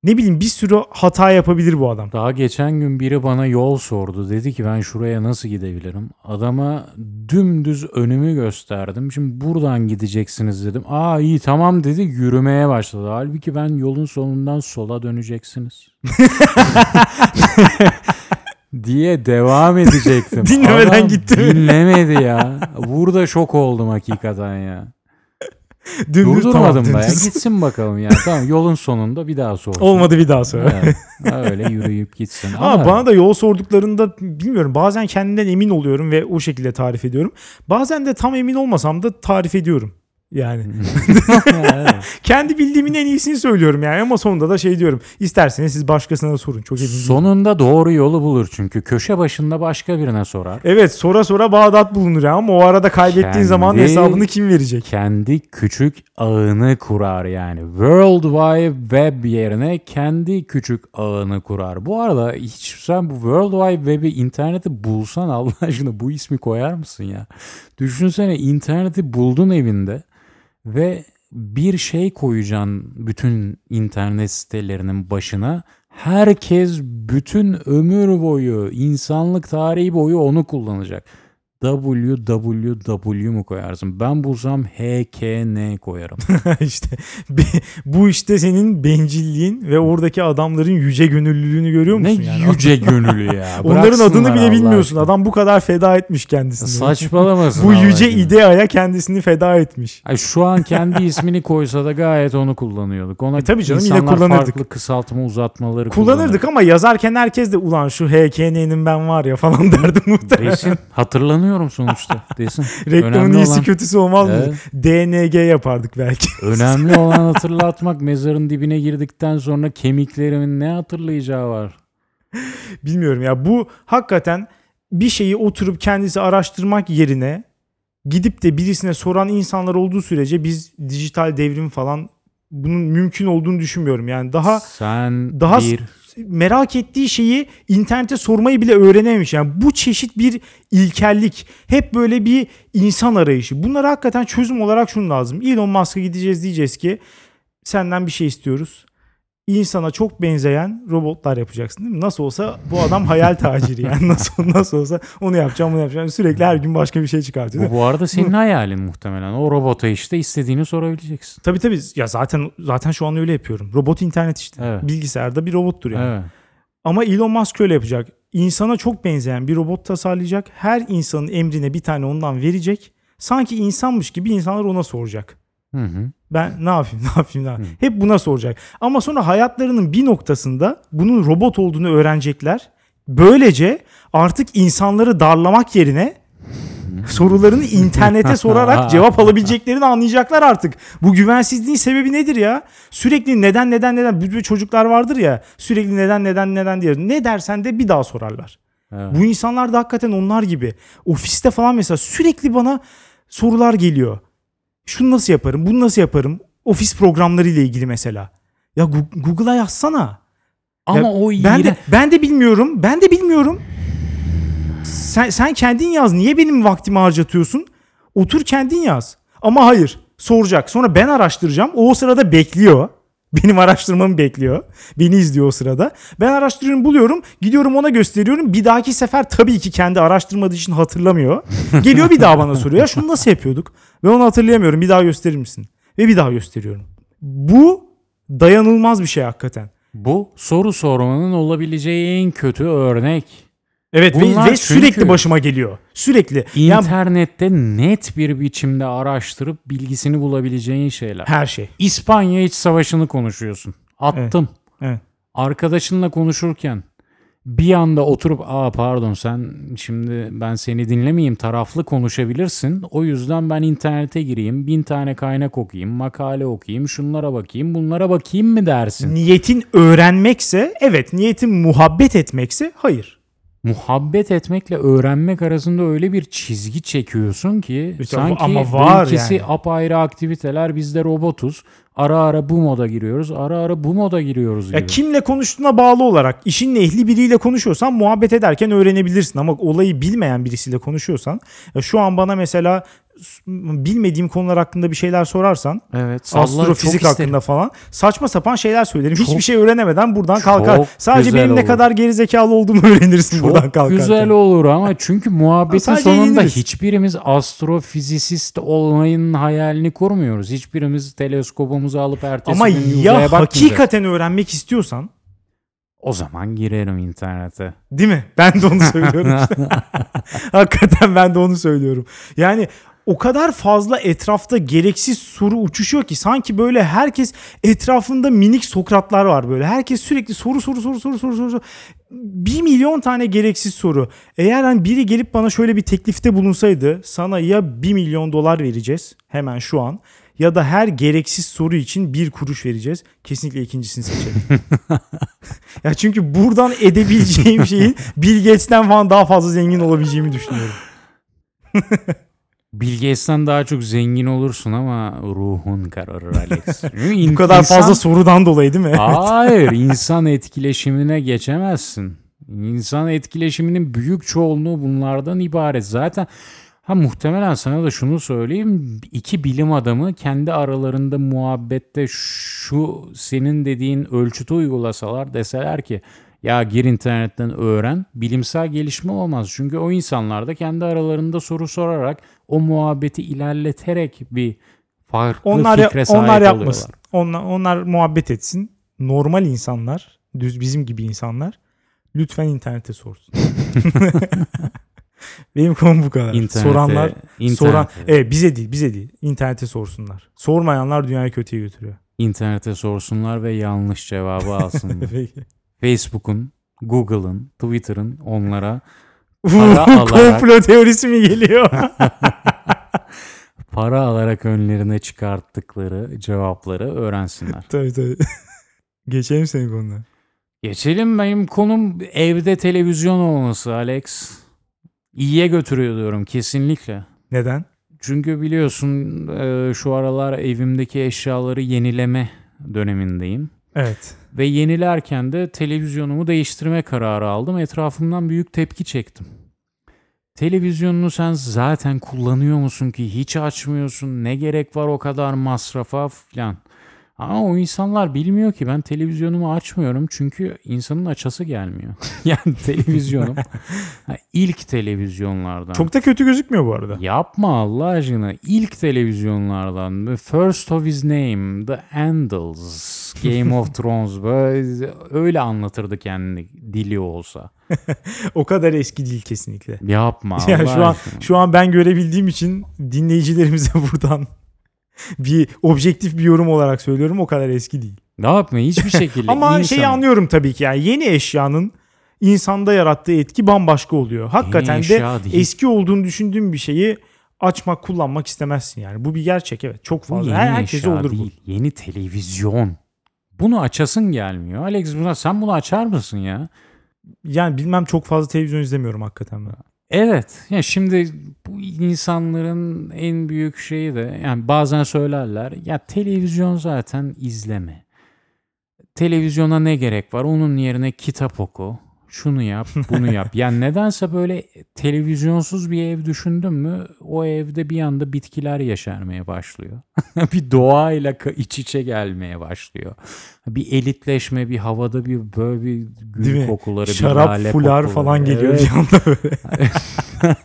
Ne bileyim bir sürü hata yapabilir bu adam. Daha geçen gün biri bana yol sordu. Dedi ki ben şuraya nasıl gidebilirim? Adama dümdüz önümü gösterdim. Şimdi buradan gideceksiniz dedim. Aa iyi tamam dedi yürümeye başladı. Halbuki ben yolun sonundan sola döneceksiniz. diye devam edecektim. Dinlemeden Adam gitti? Dinlemedi ya. Burada şok oldum hakikaten ya. Dümdüz Durdurmadım tamam, da ya. Gitsin bakalım ya. Tamam yolun sonunda bir daha sorsun. Olmadı bir daha sonra. Evet, öyle yürüyüp gitsin. Ama Ama, bana da yol sorduklarında bilmiyorum bazen kendimden emin oluyorum ve o şekilde tarif ediyorum. Bazen de tam emin olmasam da tarif ediyorum. Yani kendi bildiğimin en iyisini söylüyorum yani ama sonunda da şey diyorum. İsterseniz siz başkasına da sorun. Çok değilim. Sonunda doğru yolu bulur çünkü köşe başında başka birine sorar. Evet sonra sonra Bağdat bulunur ya ama o arada kaybettiğin Kendi- zaman hesabını kim verecek? Kendi küçük ağını kurar yani. World Wide Web yerine kendi küçük ağını kurar. Bu arada hiç sen bu World Wide Web'i interneti bulsan Allah aşkına bu ismi koyar mısın ya? Düşünsene interneti buldun evinde ve bir şey koyacaksın bütün internet sitelerinin başına. Herkes bütün ömür boyu, insanlık tarihi boyu onu kullanacak. Www mu koyarsın? Ben bulsam hkn koyarım. işte bu işte senin bencilliğin ve oradaki adamların yüce gönüllülüğünü görüyor ne musun yani? yüce gönüllü ya. Onların adını bile Allah bilmiyorsun. aşkına. Adam bu kadar feda etmiş kendisini. Saçmalamasın bu Allah yüce aşkına. ideaya kendisini feda etmiş. Ay şu an kendi ismini koysa da gayet onu kullanıyorduk. Ona E tabii canım, yine kullanırdık. farklı kısaltma uzatmaları Kullanırdık ama yazarken herkes de ulan şu HKN'nin ben var ya falan derdi muhtemelen. Desin. Hatırlanıyorum sonuçta. Desin. Reklamın Önemli iyisi olan- kötüsü olmaz mı? Evet. DNG yapardık belki. Önemli olan hatırlatmak. Mezarın dibine girdikten sonra kemiklerimin ne hatırlayacağı var. Bilmiyorum ya bu hakikaten bir şeyi oturup kendisi araştırmak yerine gidip de birisine soran insanlar olduğu sürece biz dijital devrim falan bunun mümkün olduğunu düşünmüyorum. Yani daha Sen daha bir merak ettiği şeyi internete sormayı bile öğrenememiş. Yani bu çeşit bir ilkellik. Hep böyle bir insan arayışı. Bunlara hakikaten çözüm olarak şunu lazım. Elon Musk'a gideceğiz diyeceğiz ki senden bir şey istiyoruz. İnsana çok benzeyen robotlar yapacaksın değil mi? Nasıl olsa bu adam hayal taciri yani nasıl nasıl olsa onu yapacağım bunu yapacağım. Sürekli her gün başka bir şey çıkartıyor. Bu, bu arada senin hayalin muhtemelen. O robota işte istediğini sorabileceksin. Tabii tabii ya zaten zaten şu an öyle yapıyorum. Robot internet işte. Evet. Bilgisayarda bir robottur yani. Evet. Ama Elon Musk öyle yapacak. İnsana çok benzeyen bir robot tasarlayacak. Her insanın emrine bir tane ondan verecek. Sanki insanmış gibi insanlar ona soracak. Hı hı. Ben ne yapayım ne yapayım ne yapayım. Hep buna soracak. Ama sonra hayatlarının bir noktasında bunun robot olduğunu öğrenecekler. Böylece artık insanları darlamak yerine sorularını internete sorarak cevap alabileceklerini anlayacaklar artık. Bu güvensizliğin sebebi nedir ya? Sürekli neden neden neden bir çocuklar vardır ya sürekli neden neden neden diye ne dersen de bir daha sorarlar. Evet. Bu insanlar da hakikaten onlar gibi. Ofiste falan mesela sürekli bana sorular geliyor. Şunu nasıl yaparım? Bunu nasıl yaparım? Ofis programları ile ilgili mesela. Ya Google'a yazsana. Ama Ya o ben de ben de bilmiyorum. Ben de bilmiyorum. Sen sen kendin yaz. Niye benim vaktimi harcatıyorsun? Otur kendin yaz. Ama hayır. Soracak. Sonra ben araştıracağım. O o sırada bekliyor. Benim araştırmamı bekliyor. Beni izliyor o sırada. Ben araştırıyorum, buluyorum. Gidiyorum ona gösteriyorum. Bir dahaki sefer tabii ki kendi araştırmadığı için hatırlamıyor. Geliyor bir daha bana soruyor. Ya şunu nasıl yapıyorduk? Ve onu hatırlayamıyorum. Bir daha gösterir misin? Ve bir daha gösteriyorum. Bu dayanılmaz bir şey hakikaten. Bu soru sormanın olabileceği en kötü örnek. Evet ve, Bunlar ve sürekli çünkü- başıma geliyor. Sürekli. İnternette net bir biçimde araştırıp bilgisini bulabileceğin şeyler. her şey. İspanya iç savaşını konuşuyorsun. Attım. Evet. Arkadaşınla konuşurken bir anda oturup aa pardon sen şimdi ben seni dinlemeyeyim taraflı konuşabilirsin. O yüzden ben internete gireyim bin tane kaynak okuyayım makale okuyayım şunlara bakayım bunlara bakayım mı dersin? Niyetin öğrenmekse evet. Niyetin muhabbet etmekse hayır. Muhabbet etmekle öğrenmek arasında öyle bir çizgi çekiyorsun ki İşte sanki ama var ikisi yani. apayrı aktiviteler biz de robotuz. Ara ara bu moda giriyoruz ara ara bu moda giriyoruz gibi. Ya kimle konuştuğuna bağlı olarak işin ehli biriyle konuşuyorsan muhabbet ederken öğrenebilirsin ama olayı bilmeyen birisiyle konuşuyorsan ya şu an bana mesela bilmediğim konular hakkında bir şeyler sorarsan Evet. astrofizik hakkında falan saçma sapan şeyler söylerim. Çok- Hiçbir şey öğrenemeden buradan kalkar. Sadece benim ne olur. kadar gerizekalı olduğumu öğrenirsin buradan Çok kalkarken. güzel olur ama çünkü muhabbetin sonunda eğleniriz. hiçbirimiz astrofizisist olmayın hayalini kurmuyoruz. Hiçbirimiz teleskopumuzu alıp ertesi Ama gün ya hakikaten öğrenmek istiyorsan O zaman girerim internete. Değil mi? Ben de onu söylüyorum işte. Hakikaten ben de onu söylüyorum. Yani o kadar fazla etrafta gereksiz soru uçuşuyor ki sanki böyle herkes etrafında minik Sokratlar var böyle. Herkes sürekli soru soru soru soru soru soru. Bir milyon tane gereksiz soru. Eğer hani biri gelip bana şöyle bir teklifte bulunsaydı sana ya bir milyon dolar vereceğiz hemen şu an ya da her gereksiz soru için bir kuruş vereceğiz. Kesinlikle ikincisini seçerim. ya çünkü buradan edebileceğim şeyin Bill Gates'ten falan daha fazla zengin olabileceğimi düşünüyorum. Bill Gates'ten daha çok zengin olursun ama ruhun kararır Alex. Bu kadar fazla sorudan dolayı değil mi? Hayır, insan etkileşimine geçemezsin. İnsan etkileşiminin büyük çoğunluğu bunlardan ibaret. Zaten ha muhtemelen sana da şunu söyleyeyim. iki bilim adamı kendi aralarında muhabbette şu senin dediğin ölçütü uygulasalar deseler ki ya gir internetten öğren bilimsel gelişme olmaz. Çünkü o insanlar da kendi aralarında soru sorarak o muhabbeti ilerleterek bir farklı onlar fikre sahip onlar oluyorlar. yapmasın. Onlar, onlar muhabbet etsin. Normal insanlar, düz bizim gibi insanlar lütfen internete sorsun. Benim konum bu kadar. İnternete- Soranlar, internete- soran, evet bize değil, bize değil. İnternete sorsunlar. Sormayanlar dünyayı kötüye götürüyor. İnternete sorsunlar ve yanlış cevabı alsınlar. Facebook'un, Google'ın, Twitter'ın onlara Para alarak- Komplo teorisi mi geliyor? para alarak önlerine çıkarttıkları cevapları öğrensinler. tabii tabii. Geçelim senin konudan. Geçelim benim konum evde televizyon olması Alex. İyiye götürüyor diyorum kesinlikle. Neden? Çünkü biliyorsun e, şu aralar evimdeki eşyaları yenileme dönemindeyim. Evet. Ve yenilerken de televizyonumu değiştirme kararı aldım. Etrafımdan büyük tepki çektim. Televizyonunu sen zaten kullanıyor musun ki hiç açmıyorsun ne gerek var o kadar masrafa falan. Ama o insanlar bilmiyor ki ben televizyonumu açmıyorum çünkü insanın açası gelmiyor. yani televizyonum ilk televizyonlardan. Çok da kötü gözükmüyor bu arada. Yapma Allah aşkına. İlk televizyonlardan. The First of his name. The Andals. Game of Thrones. Böyle öyle anlatırdı kendini dili olsa. o kadar eski değil kesinlikle. Yapma Yani Allah şu an aşkına. şu an ben görebildiğim için dinleyicilerimize buradan bir objektif bir yorum olarak söylüyorum o kadar eski değil. Ne yapma hiçbir şekilde. Ama insan- şeyi anlıyorum tabii ki yani yeni eşyanın insanda yarattığı etki bambaşka oluyor. Hakikaten de değil. eski olduğunu düşündüğün bir şeyi açmak, kullanmak istemezsin yani. Bu bir gerçek evet. Çok Bu fazla. yeni Her herkese olur değil. Yeni televizyon. Bunu açasın gelmiyor. Alex buna, sen bunu açar mısın ya? bu. Yani bilmem çok fazla televizyon izlemiyorum hakikaten ben. Evet. Ya şimdi bu insanların en büyük şeyi de yani bazen söylerler ya televizyon zaten izleme. Televizyona ne gerek var? Onun yerine kitap oku. Şunu yap, bunu yap. Yani nedense böyle televizyonsuz bir ev düşündün mü o evde bir anda bitkiler yaşarmaya başlıyor. bir doğayla iç içe gelmeye başlıyor. Bir elitleşme, bir havada bir böyle bir gül Değil mi? kokuları, bir Şarap, lale fular kokuları. falan geliyor Evet. bir anda böyle.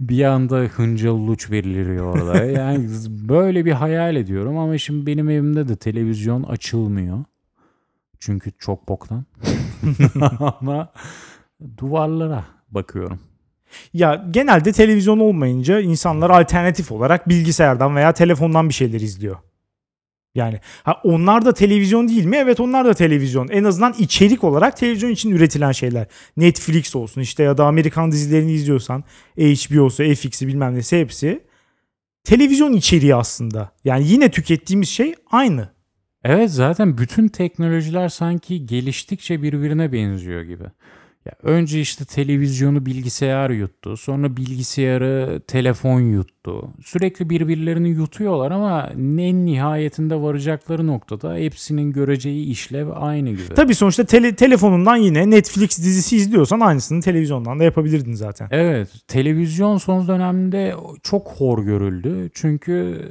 bir anda hıncal luç veriliyor orada. Yani böyle bir hayal ediyorum ama şimdi benim evimde de televizyon açılmıyor. Çünkü çok boktan. ama duvarlara bakıyorum. Ya genelde televizyon olmayınca insanlar alternatif olarak bilgisayardan veya telefondan bir şeyler izliyor. Yani ha onlar da televizyon değil mi? Evet onlar da televizyon. En azından içerik olarak televizyon için üretilen şeyler. Netflix olsun işte ya da Amerikan dizilerini izliyorsan HBO'su, FX'i bilmem nesi hepsi televizyon içeriği aslında. Yani yine tükettiğimiz şey aynı. Evet zaten bütün teknolojiler sanki geliştikçe birbirine benziyor gibi. Ya önce işte televizyonu bilgisayar yuttu. Sonra bilgisayarı telefon yuttu. Sürekli birbirlerini yutuyorlar ama en nihayetinde varacakları noktada hepsinin göreceği işlev aynı gibi. Tabii sonuçta tele- telefonundan yine Netflix dizisi izliyorsan aynısını televizyondan da yapabilirdin zaten. Evet, televizyon son dönemde çok hor görüldü. Çünkü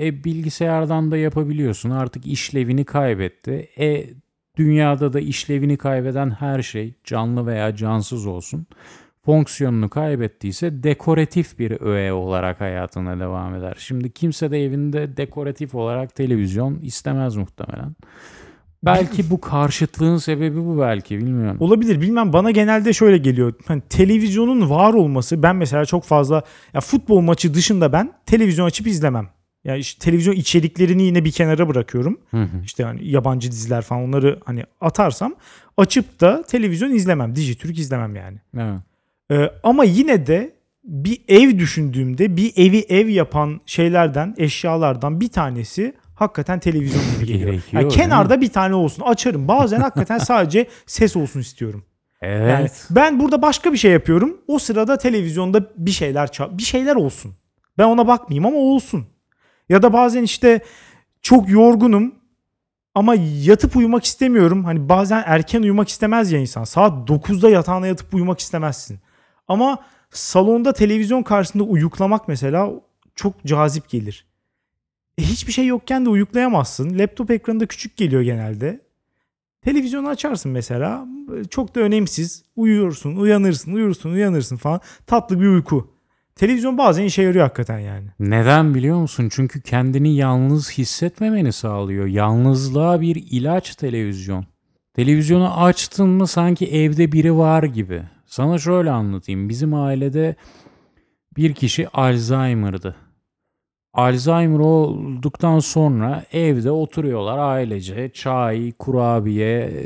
e, bilgisayardan da yapabiliyorsun. Artık işlevini kaybetti. E dünyada da işlevini kaybeden her şey canlı veya cansız olsun fonksiyonunu kaybettiyse dekoratif bir öğe olarak hayatına devam eder. Şimdi kimse de evinde dekoratif olarak televizyon istemez muhtemelen. Belki bu karşıtlığın sebebi bu belki bilmiyorum. Olabilir bilmem bana genelde şöyle geliyor. Hani televizyonun var olması ben mesela çok fazla ya futbol maçı dışında ben televizyon açıp izlemem. Yani işte televizyon içeriklerini yine bir kenara bırakıyorum. Hı hı. İşte hani yabancı diziler falan onları hani atarsam açıp da televizyon izlemem. Dijitürk izlemem yani. Evet. Ee, ama yine de bir ev düşündüğümde bir evi ev yapan şeylerden, eşyalardan bir tanesi hakikaten televizyon gibi geliyor. Gerekiyor, Yani kenarda bir tane olsun. Açarım. Bazen hakikaten sadece ses olsun istiyorum. Evet. Yani ben burada başka bir şey yapıyorum. O sırada televizyonda bir şeyler bir şeyler olsun. Ben ona bakmayayım ama olsun. Ya da bazen işte çok yorgunum ama yatıp uyumak istemiyorum. Hani bazen erken uyumak istemez ya insan. Saat 9'da yatağına yatıp uyumak istemezsin. Ama salonda televizyon karşısında uyuklamak mesela çok cazip gelir. E hiçbir şey yokken de uyuklayamazsın. Laptop ekranı da küçük geliyor genelde. Televizyonu açarsın mesela. Çok da önemsiz. Uyuyorsun, uyanırsın, uyursun, uyanırsın falan. Tatlı bir uyku. Televizyon bazen işe yarıyor hakikaten yani. Neden biliyor musun? Çünkü kendini yalnız hissetmemeni sağlıyor. Yalnızlığa bir ilaç televizyon. Televizyonu açtın mı sanki evde biri var gibi. Sana şöyle anlatayım. Bizim ailede bir kişi Alzheimer'dı. Alzheimer olduktan sonra evde oturuyorlar ailece. Çay, kurabiye e,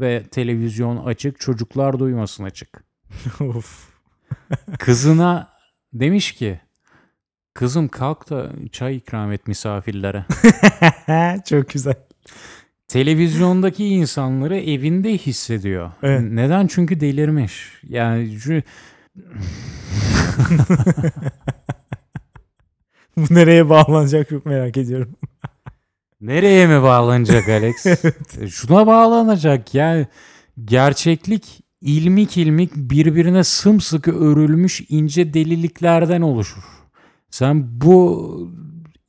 ve televizyon açık. Çocuklar duymasın açık. of. Kızına demiş ki kızım kalk da çay ikram et misafirlere. Çok güzel. Televizyondaki insanları evinde hissediyor. Evet. Neden? Çünkü delirmiş. Yani Bu nereye bağlanacak çok merak ediyorum. Nereye mi bağlanacak Alex? E, Şuna bağlanacak yani gerçeklik ilmik ilmik birbirine sımsıkı örülmüş ince deliliklerden oluşur. Sen bu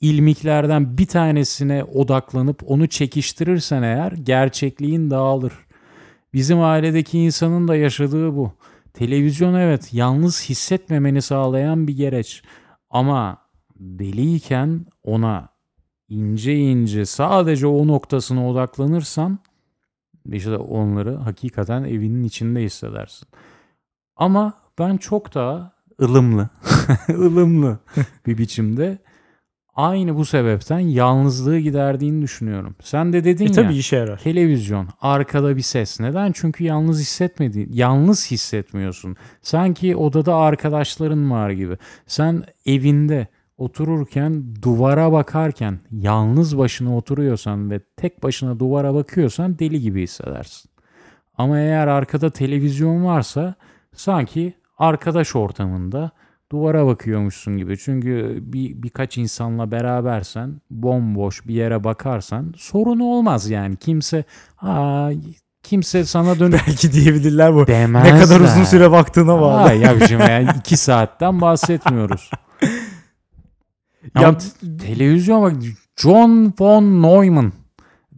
ilmiklerden bir tanesine odaklanıp onu çekiştirirsen eğer gerçekliğin dağılır. Bizim ailedeki insanın da yaşadığı bu. Televizyon evet yalnız hissetmemeni sağlayan bir gereç. Ama deliyken ona ince ince sadece o noktasına odaklanırsan işte onları hakikaten evinin içinde hissedersin. Ama ben çok daha ılımlı, ılımlı bir biçimde aynı bu sebepten yalnızlığı giderdiğini düşünüyorum. Sen de dedin E ya. tabii işe yarar. Televizyon, arkada bir ses. Neden? Çünkü yalnız hissetmedi. Yalnız hissetmiyorsun. Sanki odada arkadaşların var gibi. Sen evinde otururken duvara bakarken yalnız başına oturuyorsan ve tek başına duvara bakıyorsan deli gibi hissedersin. Ama eğer arkada televizyon varsa sanki arkadaş ortamında duvara bakıyormuşsun gibi. Çünkü bir birkaç insanla berabersen, bomboş bir yere bakarsan sorun olmaz yani. Kimse Aa, kimse sana dönüp Belki diyebilirler bu. demez. Ne kadar uzun süre baktığına bağlı. Ay yavrum yani iki saatten bahsetmiyoruz. Ya- t- televizyon bak John von Neumann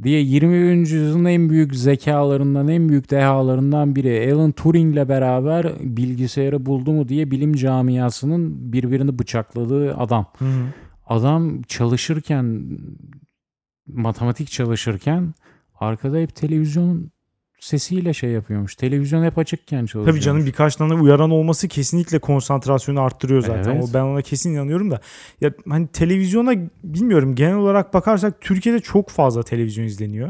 diye 21. yüzyılın en büyük zekalarından, en büyük dehalarından biri. Alan Turing'le beraber bilgisayarı buldu mu diye bilim camiasının birbirini bıçakladığı adam. Hı hı. Adam çalışırken, matematik çalışırken arkada hep televizyon sesiyle şey yapıyormuş. Televizyon hep açıkken çalışıyormuş. Tabii canım birkaç tane uyaran olması kesinlikle konsantrasyonu arttırıyor zaten. Evet. O ben ona kesin inanıyorum da. Ya hani televizyona bilmiyorum genel olarak bakarsak Türkiye'de çok fazla televizyon izleniyor.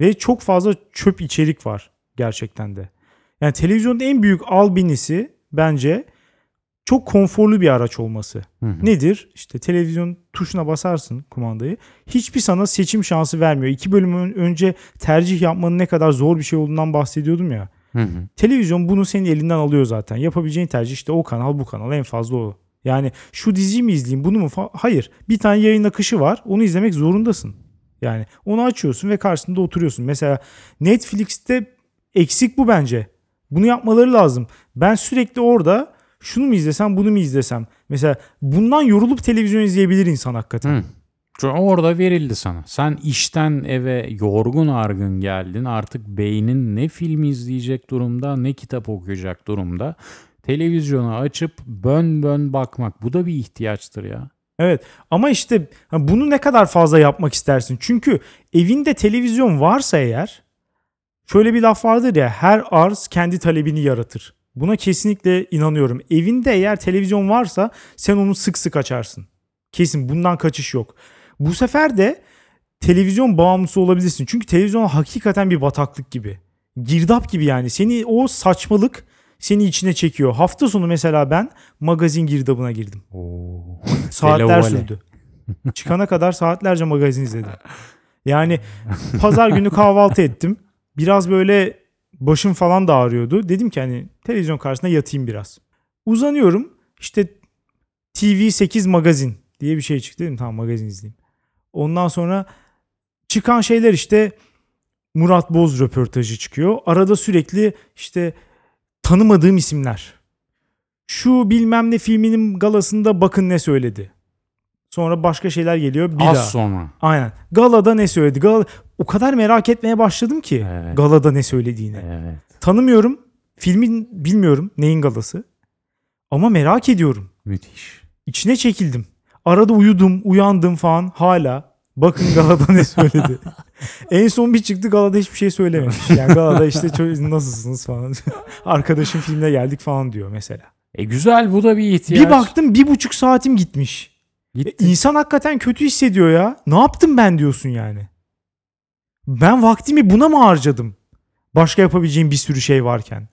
Ve çok fazla çöp içerik var gerçekten de. Yani televizyonun en büyük albinisi bence çok konforlu bir araç olması. Hı hı. Nedir? İşte televizyon tuşuna basarsın kumandayı. Hiçbir sana seçim şansı vermiyor. İki bölüm ön- önce tercih yapmanın ne kadar zor bir şey olduğundan bahsediyordum ya. Hı hı. Televizyon bunu senin elinden alıyor zaten. Yapabileceğin tercih işte o kanal bu kanal en fazla o. Yani şu diziyi mi izleyeyim bunu mu? Hayır. Bir tane yayın akışı var. Onu izlemek zorundasın. Yani onu açıyorsun ve karşısında oturuyorsun. Mesela Netflix'te eksik bu bence. Bunu yapmaları lazım. Ben sürekli orada şunu mu izlesem bunu mu izlesem. Mesela bundan yorulup televizyon izleyebilir insan hakikaten. Hı. Orada verildi sana. Sen işten eve yorgun argın geldin. Artık beynin ne film izleyecek durumda ne kitap okuyacak durumda. Televizyonu açıp bön bön bakmak. Bu da bir ihtiyaçtır ya. Evet ama işte bunu ne kadar fazla yapmak istersin? Çünkü evinde televizyon varsa eğer şöyle bir laf vardır ya her arz kendi talebini yaratır. Buna kesinlikle inanıyorum. Evinde eğer televizyon varsa sen onu sık sık açarsın. Kesin bundan kaçış yok. Bu sefer de televizyon bağımlısı olabilirsin. Çünkü televizyon hakikaten bir bataklık gibi. Girdap gibi yani. Seni o saçmalık seni içine çekiyor. Hafta sonu mesela ben magazin girdabına girdim. Saatler Televole. sürdü. Çıkana kadar saatlerce magazin izledim. Yani pazar günü kahvaltı ettim. Biraz böyle başım falan da ağrıyordu. Dedim ki hani televizyon karşısında yatayım biraz. Uzanıyorum. İşte TV8 magazin diye bir şey çıktı. Dedim tamam magazin izleyeyim. Ondan sonra çıkan şeyler işte Murat Boz röportajı çıkıyor. Arada sürekli işte tanımadığım isimler. Şu bilmem ne filminin galasında bakın ne söyledi. Sonra başka şeyler geliyor. Bir Az daha. sonra. Aynen. Galada ne söyledi? Gal o kadar merak etmeye başladım ki Evet. galada ne söylediğini. Evet. Tanımıyorum. Filmin bilmiyorum neyin galası. Ama merak ediyorum. Müthiş. İçine çekildim. Arada uyudum, uyandım falan hala. Bakın Galada ne söyledi. en son bir çıktı Galada hiçbir şey söylememiş. Yani Galada işte "Ço- nasılsınız falan. Arkadaşım filmde geldik falan diyor mesela. E güzel bu da bir ihtiyaç. Bir baktım bir buçuk saatim gitmiş. E, Gitti. İnsan hakikaten kötü hissediyor ya. Ne yaptım ben diyorsun yani. Ben vaktimi buna mı harcadım? Başka yapabileceğim bir sürü şey varken.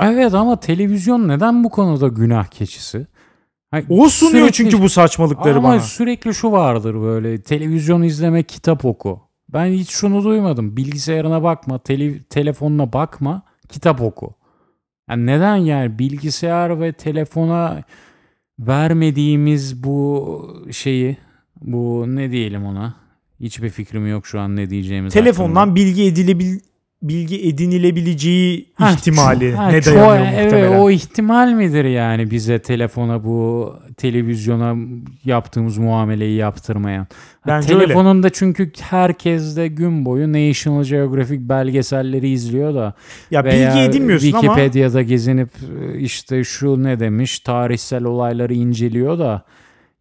Evet ama televizyon neden bu konuda günah keçisi? Hani O sunuyor sürekli- çünkü bu saçmalıkları Ama bana. sürekli şu vardır böyle televizyon izleme kitap oku. Ben hiç şunu duymadım. Bilgisayarına bakma, tele, telefonuna bakma, kitap oku. Yani neden yani bilgisayar ve telefona vermediğimiz bu şeyi, bu ne diyelim ona? Hiçbir fikrim yok şu an ne diyeceğimiz. Telefondan bilgi edilebil bilgi edinilebileceği. Ha, ihtimali ço- ha, ne ço- dayanıyor evet, muhtemelen. o ihtimal midir yani bize telefona bu televizyona yaptığımız muameleyi yaptırmayan? Ha, Bence öyle. telefonunda çünkü herkes de gün boyu National Geographic belgeselleri izliyor da ya veya bilgi edinmiyorsun ama Wikipedia'da gezinip e, işte şu ne demiş tarihsel olayları inceliyor da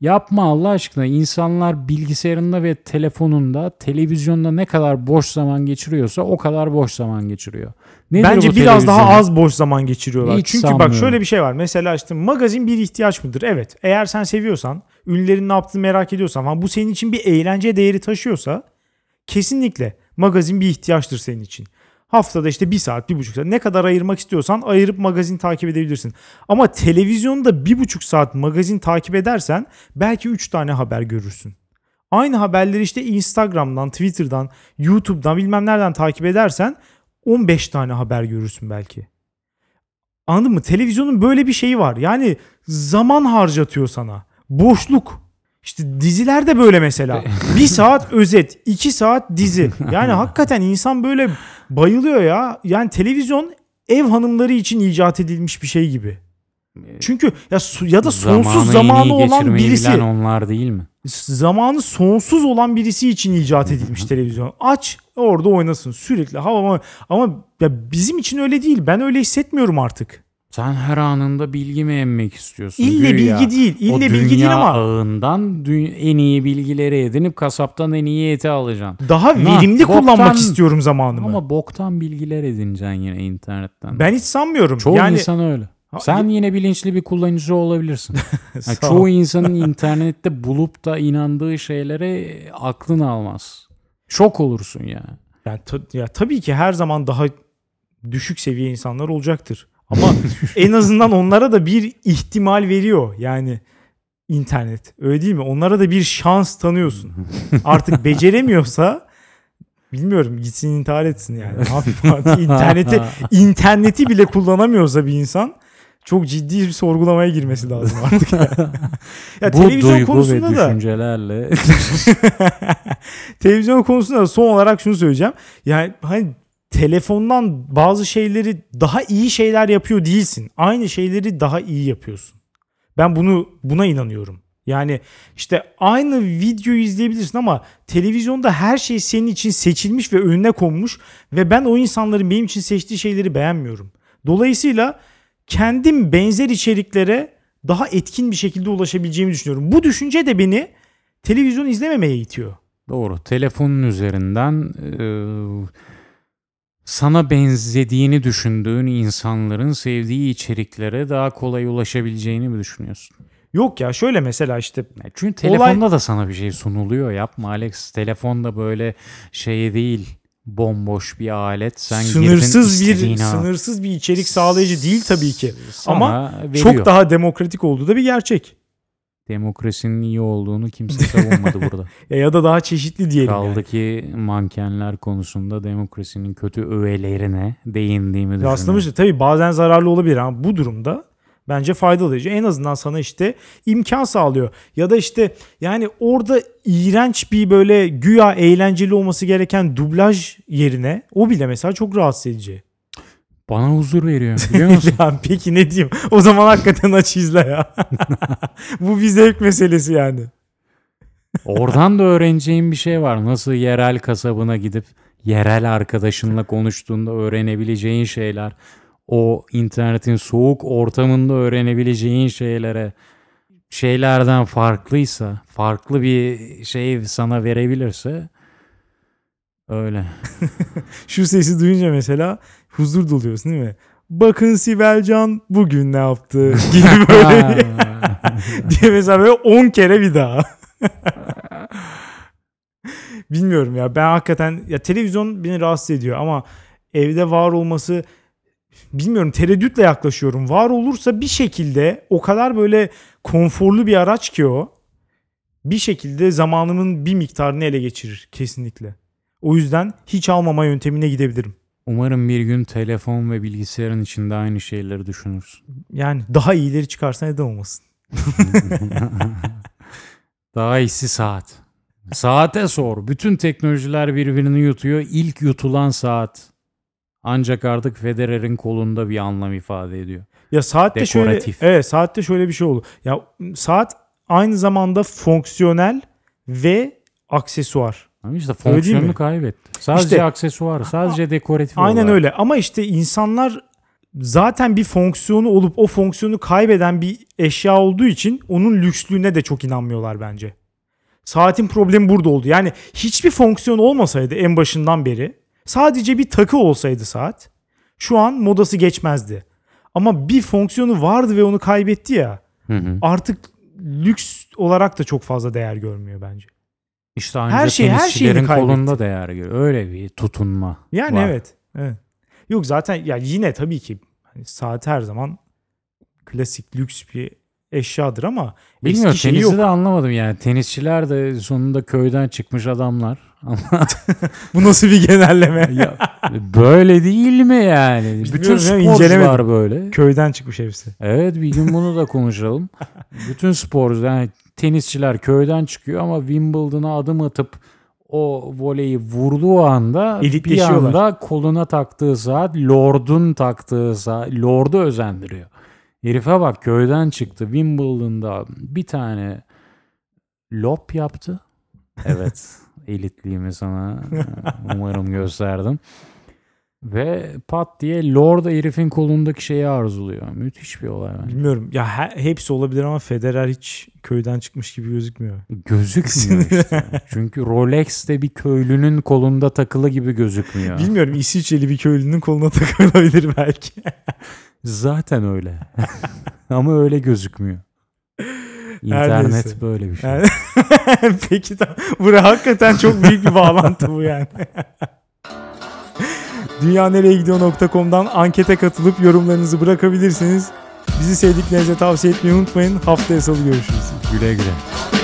yapma Allah aşkına insanlar bilgisayarında ve telefonunda televizyonda ne kadar boş zaman geçiriyorsa o kadar boş zaman geçiriyor. Nedir bence biraz daha az boş zaman geçiriyorlar. Hiç Çünkü bak sanmıyorum. şöyle bir şey var. Mesela işte magazin bir ihtiyaç mıdır? Evet. Eğer sen seviyorsan, ünlülerin ne yaptığını merak ediyorsan ama bu senin için bir eğlence değeri taşıyorsa kesinlikle magazin bir ihtiyaçtır senin için. Haftada işte bir saat, bir buçuk saat ne kadar ayırmak istiyorsan ayırıp magazin takip edebilirsin. Ama televizyonda bir buçuk saat magazin takip edersen belki üç tane haber görürsün. Aynı haberleri işte Instagram'dan, Twitter'dan, YouTube'dan bilmem nereden takip edersen 15 tane haber görürsün belki. Anladın mı? Televizyonun böyle bir şeyi var. Yani zaman harcatıyor sana. Boşluk. İşte diziler de böyle mesela. bir saat özet, iki saat dizi. Yani hakikaten insan böyle bayılıyor ya. Yani televizyon ev hanımları için icat edilmiş bir şey gibi. Çünkü ya ya da sonsuz Zamanı zamanı olan birisi onlar değil mi? zamanı sonsuz olan birisi için icat edilmiş televizyon. Aç orada oynasın sürekli. Ama ama ya bizim için öyle değil. Ben öyle hissetmiyorum artık. Sen her anında bilgi mi emmek istiyorsun? İlle Güya. bilgi değil. İlle bilgi değil ama ağından en iyi bilgileri edinip kasaptan en iyi eti alacaksın. daha Na, verimli kullanmak boktan- istiyorum zamanımı. Ama boktan bilgiler edineceksin yine internetten. ben hiç sanmıyorum. Çoğu yani insan öyle. Sen yine bilinçli bir kullanıcı olabilirsin. Ol. çoğu insanın internette bulup da inandığı şeylere aklın almaz. Şok olursun ya. Yani ta- ya tabii ki her zaman daha düşük seviye insanlar olacaktır. Ama en azından onlara da bir ihtimal veriyor. Yani internet. Öyle değil mi? Onlara da bir şans tanıyorsun. Artık beceremiyorsa bilmiyorum gitsin intihar etsin yani. Ne interneti interneti bile kullanamıyorsa bir insan çok ciddi bir sorgulamaya girmesi lazım artık. ya. ya Bu televizyon duygu ve konusunda da düşüncelerle televizyon konusunda da son olarak şunu söyleyeceğim. Yani hani telefondan bazı şeyleri daha iyi şeyler yapıyor değilsin. Aynı şeyleri daha iyi yapıyorsun. Ben bunu buna inanıyorum. Yani işte aynı videoyu izleyebilirsin ama televizyonda her şey senin için seçilmiş ve önüne konmuş ve ben o insanların benim için seçtiği şeyleri beğenmiyorum. Dolayısıyla kendim benzer içeriklere daha etkin bir şekilde ulaşabileceğimi düşünüyorum. Bu düşünce de beni televizyon izlememeye itiyor. Doğru. Telefonun üzerinden e, sana benzediğini düşündüğün insanların sevdiği içeriklere daha kolay ulaşabileceğini mi düşünüyorsun? Yok ya şöyle mesela işte Çünkü telefonda da sana bir şey sunuluyor. Yapma Alex. Telefonda böyle şey değil. Bomboş bir alet. Sen sınırsız bir al. sınırsız bir içerik sağlayıcı değil tabii ki. Sana Ama veriyor. Çok daha demokratik olduğu da bir gerçek. Demokrasinin iyi olduğunu kimse savunmadı burada. Ya, ya da daha çeşitli diyelim Kaldı yani. ki mankenler konusunda demokrasinin kötü öğelerine değindiğimi düşünüyorum. Rastlamış tabii bazen zararlı olabilir ama bu durumda bence faydalı. En azından sana işte imkan sağlıyor. Ya da işte yani orada iğrenç bir böyle güya eğlenceli olması gereken dublaj yerine o bile mesela çok rahatsız edici. Bana huzur veriyor biliyor musun? Ya peki ne diyeyim? O zaman hakikaten aç izle ya. bu bir zevk meselesi yani. Oradan da öğreneceğin bir şey var. Nasıl yerel kasabına gidip yerel arkadaşınla konuştuğunda öğrenebileceğin şeyler. O internetin soğuk ortamında öğrenebileceğin şeylere şeylerden farklıysa, farklı bir şey sana verebilirse öyle. Şu sesi duyunca mesela huzur doluyorsun değil mi? Bakın Sibelcan bugün ne yaptı gibi böyle diye mesela böyle 10 kere bir daha. Bilmiyorum ya ben hakikaten ya televizyon beni rahatsız ediyor ama evde var olması bilmiyorum tereddütle yaklaşıyorum. Var olursa bir şekilde o kadar böyle konforlu bir araç ki o bir şekilde zamanımın bir miktarını ele geçirir kesinlikle. O yüzden hiç almama yöntemine gidebilirim. Umarım bir gün telefon ve bilgisayarın içinde aynı şeyleri düşünürsün. Yani daha iyileri çıkarsa neden olmasın? Daha iyisi saat. Saate sor. Bütün teknolojiler birbirini yutuyor. İlk yutulan saat. Ancak artık Federer'in kolunda bir anlam ifade ediyor. Ya saatte şöyle evet saatte şöyle bir şey oldu. Ya saat aynı zamanda fonksiyonel ve aksesuar. Ama işte fonksiyonunu kaybetti. Sadece İşte- aksesuar, sadece dekoratif Aynen olarak. öyle ama işte insanlar zaten bir fonksiyonu olup o fonksiyonu kaybeden bir eşya olduğu için onun lükslüğüne de çok inanmıyorlar bence. Saatin problemi burada oldu. Yani hiçbir fonksiyon olmasaydı en başından beri sadece bir takı olsaydı saat şu an modası geçmezdi. Ama bir fonksiyonu vardı ve onu kaybetti ya Hı hı. artık lüks olarak da çok fazla değer görmüyor bence. İşte ancak Her şey- her kaybetti. kolunda değer görüyor. Öyle bir tutunma Yani var. evet. evet. Yok zaten ya yine tabii ki hani saat her zaman klasik lüks bir eşyadır ama Bilmiyorum eski tenisi yok. de anlamadım yani. Tenisçiler de sonunda köyden çıkmış adamlar. Bu nasıl bir genelleme? ya, böyle değil mi yani? Bütün Bilmiyorum sporcular böyle. Köyden çıkmış hepsi. Evet bir gün bunu da konuşalım. Bütün sporcular yani tenisçiler köyden çıkıyor ama Wimbledon'a adım atıp o voleyi vurduğu anda bir anda koluna taktığı saat Lord'un taktığı saat Lord'u özendiriyor. Herife bak köyden çıktı Wimbledon'da bir tane lop yaptı. Evet elitliğimi sana umarım gösterdim. Ve pat diye Lord herifin kolundaki şeyi arzuluyor. Müthiş bir olay bence. Bilmiyorum. Ya he- hepsi olabilir ama Federer hiç köyden çıkmış gibi gözükmüyor. Gözükmüyor işte. Çünkü Rolex de bir köylünün kolunda takılı gibi gözükmüyor. Bilmiyorum İsviçreli bir köylünün koluna takılabilir belki. Zaten öyle. Ama öyle gözükmüyor. İnternet Neredeyse. böyle bir şey. Peki tamam. Buraya hakikaten çok büyük bir bağlantı bu yani. Dünyanereyegidiyor.com'dan ankete katılıp yorumlarınızı bırakabilirsiniz. Bizi sevdiklerinize tavsiye etmeyi unutmayın. Haftaya salı görüşürüz. Güle güle.